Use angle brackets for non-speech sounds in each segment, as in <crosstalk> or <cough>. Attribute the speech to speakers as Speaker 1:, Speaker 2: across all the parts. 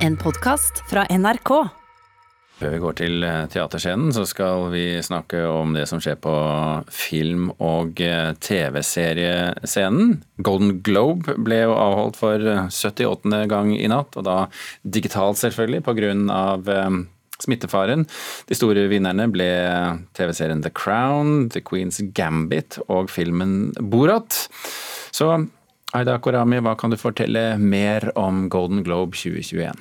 Speaker 1: En podkast fra NRK.
Speaker 2: Før vi går til eh, teaterscenen, så skal vi snakke om det som skjer på film- og eh, TV-seriescenen. Golden Globe ble jo avholdt for 78. gang i natt, og da digitalt selvfølgelig, på grunn av eh, smittefaren. De store vinnerne ble TV-serien The Crown, The Queen's Gambit og filmen Borat. Så Aida Korami, hva kan du fortelle mer om Golden Globe 2021?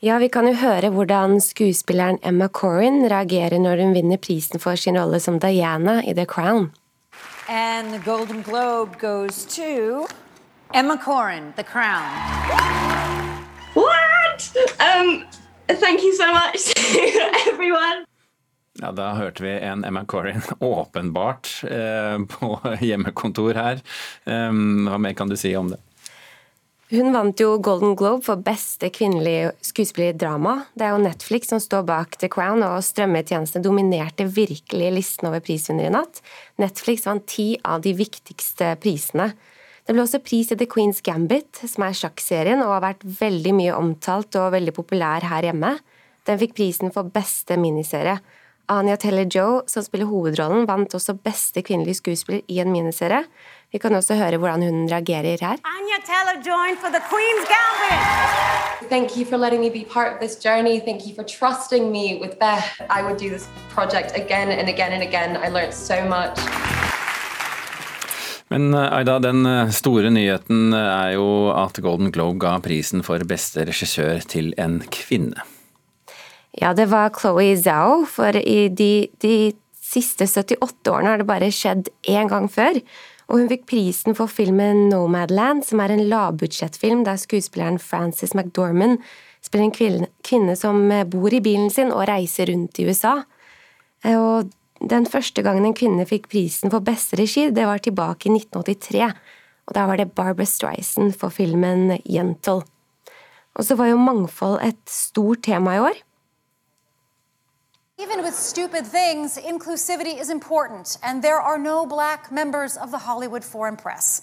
Speaker 3: Ja, Vi kan jo høre hvordan skuespilleren Emma Corrin reagerer når hun vinner prisen for sin rolle som Diana i The Crown.
Speaker 4: And the Golden Globe goes to Emma Corrin, The Crown.
Speaker 5: What? Um, thank you so much <laughs> everyone.
Speaker 2: Ja, Da hørte vi en Emma Corrin <laughs> åpenbart eh, på hjemmekontor her. Um, hva mer kan du si om det?
Speaker 3: Hun vant jo Golden Globe for beste kvinnelige skuespiller i drama. Det er jo Netflix som står bak The Crown, og strømmetjenestene dominerte virkelig listen over prisvinnere i natt. Netflix vant ti av de viktigste prisene. Det ble også pris i The Queen's Gambit, som er sjakkserien og har vært veldig mye omtalt og veldig populær her hjemme. Den fikk prisen for beste miniserie. Anya Teller-Joe, som spiller hovedrollen, vant også beste kvinnelige skuespiller i en miniserie. Vi kan også høre hvordan hun reagerer her.
Speaker 4: Anya Taylor joined for the Queen's Gambit.
Speaker 5: Thank you for letting me be part of this journey. Thank you for trusting me with Beth. I would do this project again and again and again. I learned so much.
Speaker 2: Men eh, Aida, den eh, store nyheten er jo at Golden Globe ga prisen for beste regissør til en kvinne.
Speaker 3: Ja, det var Chloé Zhao, for i de, de siste 78 årene har det bare skjedd én gang før. Og hun fikk prisen for filmen Nomadland, som er en lavbudsjettfilm der skuespilleren Frances McDormand spiller en kvinne, kvinne som bor i bilen sin og reiser rundt i USA. Eh, og den første gangen en kvinne fikk prisen for beste regi, det var tilbake i 1983. Og da var det Barbara Streisand for filmen Gentle. Og så var jo mangfold et stort tema i år.
Speaker 4: Even with stupid things, inclusivity is important, and there are no black members of the Hollywood Foreign Press.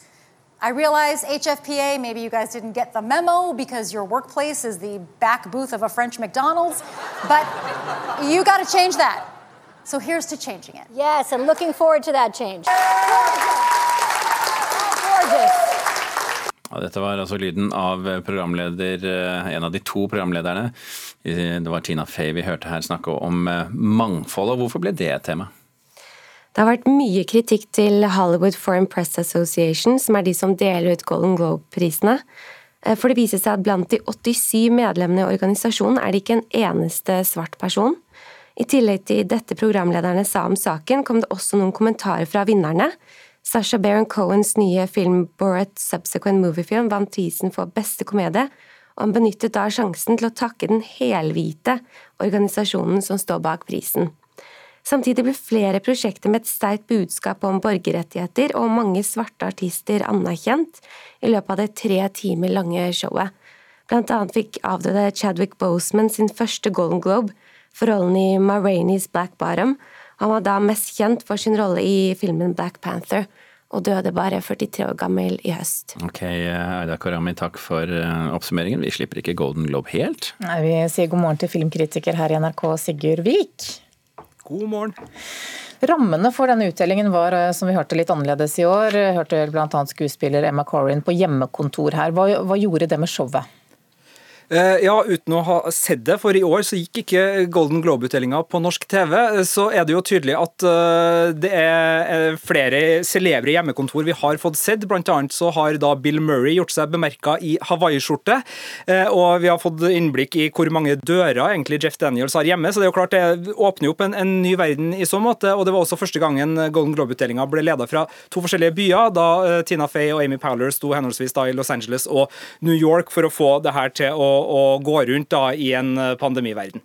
Speaker 4: I realize HFPA, maybe you guys didn't get the memo because your workplace is the back booth of a French McDonald's, but you got to change that. So here's to changing it.
Speaker 6: Yes, I'm looking forward to that change.
Speaker 2: Dette var altså lyden av programleder, eh, en av de to programlederne. Det var Tina Fey vi hørte her snakke om eh, mangfold, og hvorfor ble det et tema?
Speaker 3: Det har vært mye kritikk til Hollywood Foreign Press Association, som er de som deler ut Golden Globe-prisene. Eh, for det viser seg at blant de 87 medlemmene i organisasjonen er det ikke en eneste svart person. I tillegg til dette programlederne sa om saken, kom det også noen kommentarer fra vinnerne. Sasha Baron Cohens nye film Borat Subsequent Movie Film vant prisen for beste komedie, og han benyttet da sjansen til å takke den helhvite organisasjonen som står bak prisen. Samtidig ble flere prosjekter med et sterkt budskap om borgerrettigheter og mange svarte artister anerkjent i løpet av det tre timer lange showet. Blant annet fikk avdøde Chadwick Boseman sin første Golden Globe for rollen i Ma Rainey's Black Bottom, han var da mest kjent for sin rolle i filmen Black Panther, og døde bare 43 år gammel i høst.
Speaker 2: Ok, Aida Karami, takk for eh, oppsummeringen. Vi slipper ikke Golden Globe helt.
Speaker 7: Nei, Vi sier god morgen til filmkritiker her i NRK, Sigurd Vik.
Speaker 8: God morgen.
Speaker 7: Rammene for denne utdelingen var, eh, som vi hørte, litt annerledes i år. Hørte bl.a. skuespiller Emma Corrin på hjemmekontor her. Hva, hva gjorde det med showet?
Speaker 8: Eh, ja, uten å ha sett det, for i år så gikk ikke Golden Globe-utdelinga på norsk TV. Så er det jo tydelig at eh, det er flere celebre hjemmekontor vi har fått sett. Blant annet så har da Bill Murray gjort seg bemerka i hawaiiskjorte. Eh, og vi har fått innblikk i hvor mange dører egentlig Jeff Daniels har hjemme. Så det er jo klart det åpner opp en, en ny verden i så måte. Og det var også første gangen Golden Globe-utdelinga ble leda fra to forskjellige byer, da Tina Fey og Amy Powler sto henholdsvis da i Los Angeles og New York for å få det her til å å gå rundt da i en pandemiverden.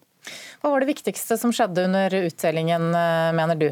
Speaker 7: Hva var det viktigste som skjedde under utdelingen, eh, mener du?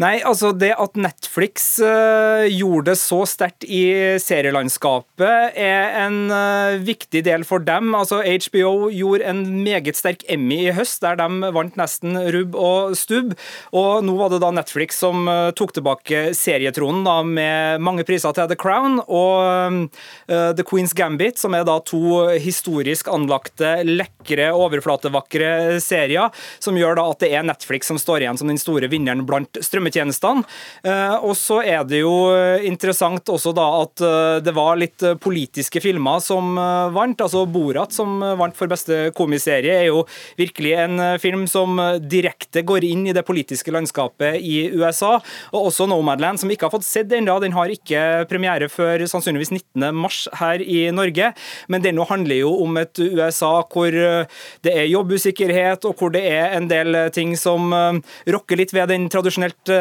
Speaker 8: Nei, altså det at Netflix uh, gjorde det så sterkt i serielandskapet, er en uh, viktig del for dem. Altså HBO gjorde en meget sterk Emmy i høst, der de vant nesten rubb og stubb. Og nå var det da Netflix som uh, tok tilbake serietronen da, med mange priser til The Crown og The Queen's Gambit, som er da to historisk anlagte, lekre, overflatevakre serier, som gjør da at det er Netflix som står igjen som den store vinneren blant strøm strømmetjenestene. Eh, og så er det jo eh, interessant også da at eh, det var litt politiske filmer som vant. altså Borat som vant for beste komiserie er jo virkelig en film som direkte går inn i det politiske landskapet i USA. Og også Nomadland, som vi ikke har fått sett ennå. Den har ikke premiere før sannsynligvis 19.3 her i Norge. Men den handler jo om et USA hvor det er jobbusikkerhet, og hvor det er en del ting som rokker litt ved den tradisjonelt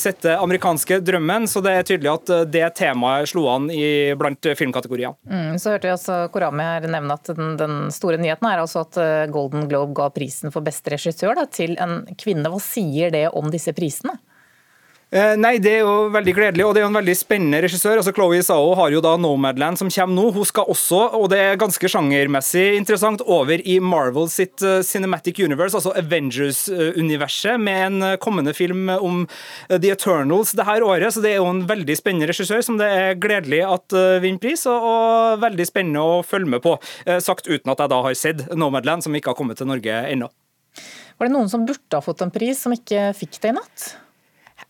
Speaker 8: sette amerikanske drømmen, så det er tydelig at eh, det temaet slo an i, blant filmkategorier.
Speaker 7: Mm, så hørte vi også Korami her nevne at den, den, store nyheten er altså at eh, Golden Globe ga prisen for beste regissør da, til en kvinne. Hva sier det om disse prisene?
Speaker 8: Eh, nei, Det er jo veldig gledelig, og det er jo en veldig spennende regissør. altså Chloé Sao har jo da Nomadland som kommer nå. Hun skal også, og det er ganske sjangermessig interessant, over i Marvel sitt uh, Cinematic Universe, altså Avengers-universet, med en uh, kommende film om The Eternals det her året. Så det er jo en veldig spennende regissør som det er gledelig at vinner pris, og, veldig spennende å følge med på. sagt uten at jeg da har sett Nomadland, som ikke har kommet til Norge ennå.
Speaker 7: Var det noen som burde ha fått en pris, som ikke fikk det i natt?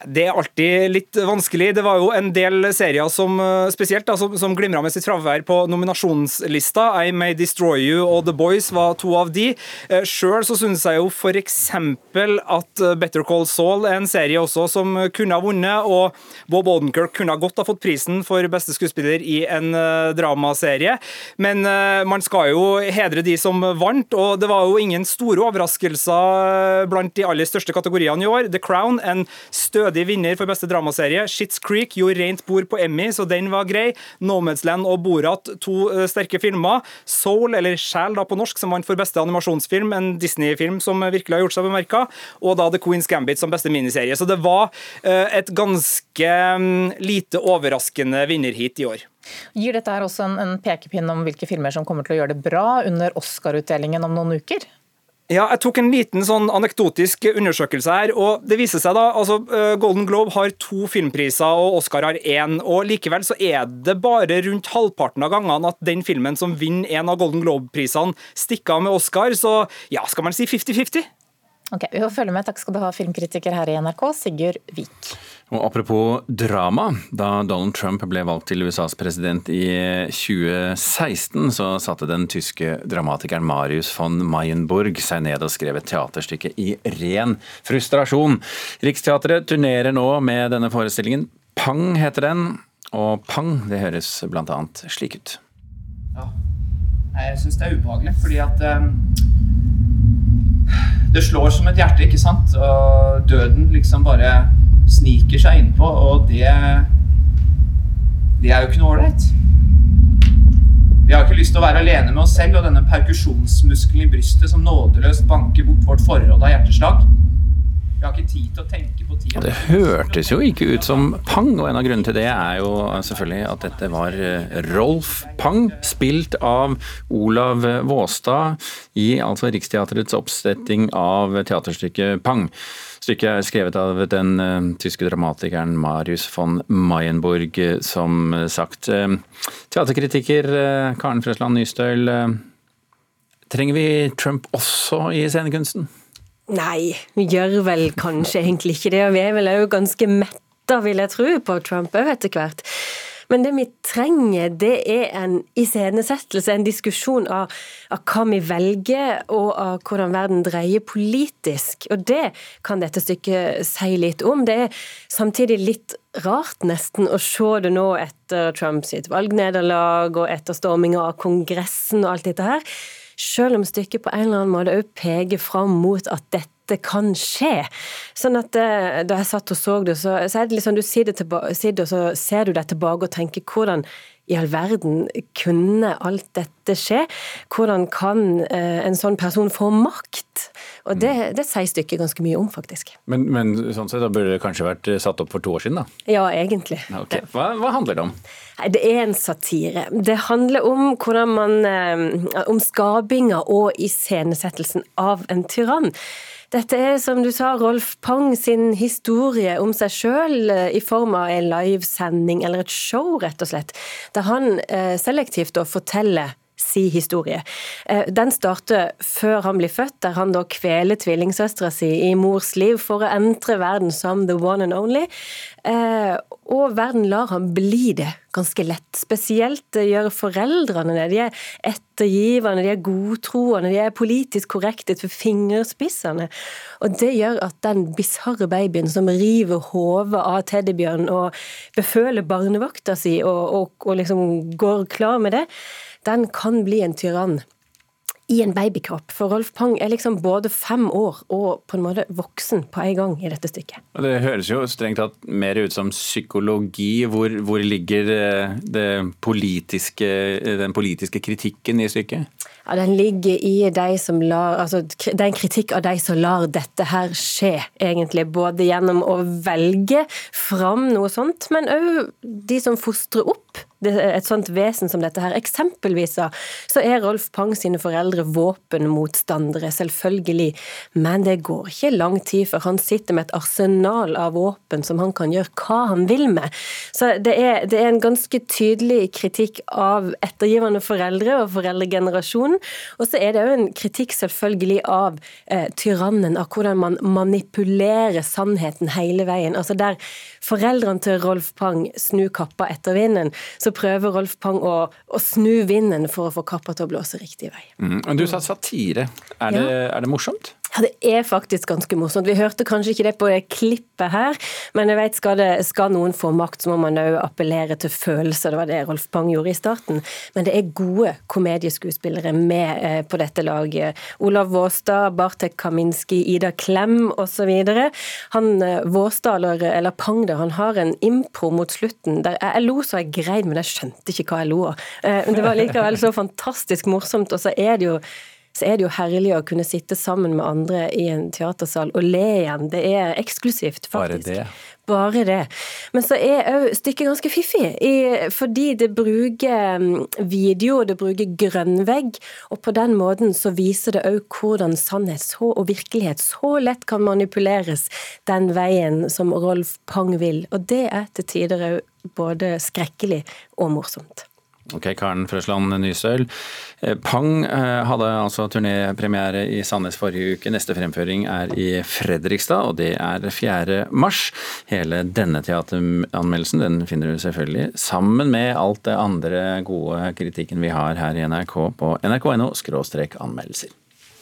Speaker 8: Det er alltid litt vanskelig. Det var jo en del serier som eh, spesielt da, som, som glimra med sitt fravær på nominasjonslista. I May Destroy You og The Boys var to av de. Eh, Sjøl så syns jeg jo f.eks. at eh, Better Call Saul er en serie også som kunne ha vunnet, og Bob Odenkirk kunne ha godt ha fått prisen for beste skuespiller i en dramaserie. Men man skal jo hedre de som vant, og det var jo ingen store overraskelser blant de aller største kategoriene i år. The Crown, en stødig stødig vinner for beste dramaserie. Shits Creek gjorde rent bord på Emmy, så den var grei. Nomadsland og Borat, to uh, sterke filmer. Soul, eller Sjel da på norsk, som vant for beste animasjonsfilm, en Disney-film som virkelig har gjort seg bemerka. Og da The Queen's Gambit som beste miniserie. Så det var uh, et ganske um, lite overraskende vinnerheat i år.
Speaker 7: Gir dette her også en, en pekepinn om hvilke filmer som kommer til å gjøre det bra under Oscar-utdelingen om noen uker?
Speaker 8: Ja, jeg tok en liten sånn anekdotisk undersøkelse her. og det viser seg da, altså eh, Golden Globe har to filmpriser, og Oscar har én. og Likevel så er det bare rundt halvparten av gangene at den filmen som vinner en av Golden Globe-prisene, stikker av med Oscar. Så ja, skal man si 50-50?
Speaker 7: Ok, Vi får følge med. Takk skal du ha, filmkritiker her i NRK, Sigurd Vik.
Speaker 2: Og Apropos drama. Da Donald Trump ble valgt til USAs president i 2016, så satte den tyske dramatikeren Marius von Mayenburg seg ned og skrev et teaterstykke i ren frustrasjon. Riksteatret turnerer nå med denne forestillingen. Pang heter den, og pang det høres bl.a. slik ut.
Speaker 5: Ja, jeg syns det er ubehagelig, fordi at um det slår som et hjerte, ikke sant? Og døden liksom bare sniker seg innpå, og det Det er jo ikke noe ålreit. Vi har ikke lyst til å være alene med oss selv og denne perkusjonsmuskelen i brystet som nådeløst banker bort vårt forråd av hjerteslag. Vi har ikke tid til å tenke på tida.
Speaker 2: Det hørtes jo ikke ut som Pang, og en av grunnene til det er jo selvfølgelig at dette var eh, Rolf Pang, spilt av Olav Våstad i altså Riksteaterets oppsetting av teaterstykket Pang. Stykket er skrevet av den uh, tyske dramatikeren Marius von Mayenburg, som sagt. Uh, teaterkritiker uh, Karen Frøsland Nystøl, trenger vi Trump også i scenekunsten?
Speaker 9: Nei, vi gjør vel kanskje egentlig ikke det. Og vi er vel òg ganske metta, vil jeg tro, på Trump òg etter hvert. Men det vi trenger, det er en iscenesettelse, en diskusjon av, av, hva vi velger, og av hvordan verden dreier politisk. Og det kan dette stykket si litt om. Det er samtidig litt rart, nesten, å se det nå etter Trumps valgnederlag og etter storminga av Kongressen og alt dette her selv om stykket på en eller annen måte òg peker fram mot at dette kan skje. Sånn at eh, Da jeg satt og så det, så, så er det liksom du sitter, tilba, sitter og så ser du deg tilbake og tenker hvordan i all verden kunne alt dette skje? Hvordan kan en sånn person få makt? Og det, det sier stykket ganske mye om, faktisk.
Speaker 2: Men, men sånn sett, da burde det kanskje vært satt opp for to år siden, da?
Speaker 9: Ja, egentlig.
Speaker 2: Okay. Hva, hva handler det om?
Speaker 9: Det er en satire. Det handler om hvordan man Om skapinga og iscenesettelsen av en tyrann. Dette er, som du sa, Rolf Pang sin historie om seg sjøl i form av en livesending eller et show, rett og slett. Der han selektivt da forteller si historie. Den starter før han blir født, der han da kveler tvillingsøstera si i mors liv for å entre verden som the one and only. Og verden lar han bli det ganske lett. Spesielt gjør foreldrene det. De er ettergivende, de er godtroende, de er politisk korrekte til fingerspissene. Og det gjør at den bisarre babyen som river hodet av teddybjørnen og beføler barnevakta si og, og, og liksom går klar med det, den kan bli en tyrann i en babykropp. For Rolf Pang er liksom både fem år og på en måte voksen på en gang i dette stykket.
Speaker 2: Det høres jo strengt tatt mer ut som psykologi. Hvor, hvor ligger det politiske, den politiske kritikken i stykket?
Speaker 9: Ja, Den ligger i de som lar, altså, det er en kritikk av de som lar dette her skje, egentlig. Både gjennom å velge fram noe sånt, men òg de som fostrer opp et sånt vesen som dette her. Eksempelvis så er Rolf Pang sine foreldre våpenmotstandere, selvfølgelig, men det går ikke lang tid før han sitter med et arsenal av våpen som han kan gjøre hva han vil med. Så det er, det er en ganske tydelig kritikk av ettergivende foreldre og foreldregenerasjonen, og så er det òg en kritikk selvfølgelig av eh, tyrannen, av hvordan man manipulerer sannheten hele veien. Altså der foreldrene til Rolf Pang snur kappa etter vinden, så prøver Rolf Pang å, å, snu vinden for å få kappa til å blåse riktig vei.
Speaker 2: Mm. Du sa satire. Er det, er det morsomt?
Speaker 9: Ja, det er faktisk ganske morsomt. Vi hørte kanskje ikke det på det klippet her, men jeg vet, skal, det, skal noen få makt, så må man òg appellere til følelser. Det var det Rolf Pang gjorde i starten. Men det er gode komedieskuespillere med eh, på dette laget. Olav Våstad, Bartek Kaminski, Ida Klem osv. Han eh, Våstad, eller, eller Pang, der, han har en impro mot slutten der jeg lo så jeg grein, men jeg skjønte ikke hva jeg lo av. Eh, men det var likevel så fantastisk morsomt, og så er det jo så er det jo herlig å kunne sitte sammen med andre i en teatersal og le igjen. Det er eksklusivt, faktisk.
Speaker 2: Bare det.
Speaker 9: Bare det. Men så er òg stykket ganske fiffig, fordi det bruker mm, video, det bruker grønnvegg, og på den måten så viser det òg hvordan sannhet og virkelighet så lett kan manipuleres den veien som Rolf Pang vil. Og det er til tider òg både skrekkelig og morsomt.
Speaker 2: Ok, Karen Frøsland Nysøl. Pang hadde altså turnépremiere i Sandnes forrige uke. Neste fremføring er i Fredrikstad, og det er 4. mars. Hele denne teateranmeldelsen den finner du selvfølgelig sammen med alt det andre gode kritikken vi har her i NRK på nrk.no anmeldelser.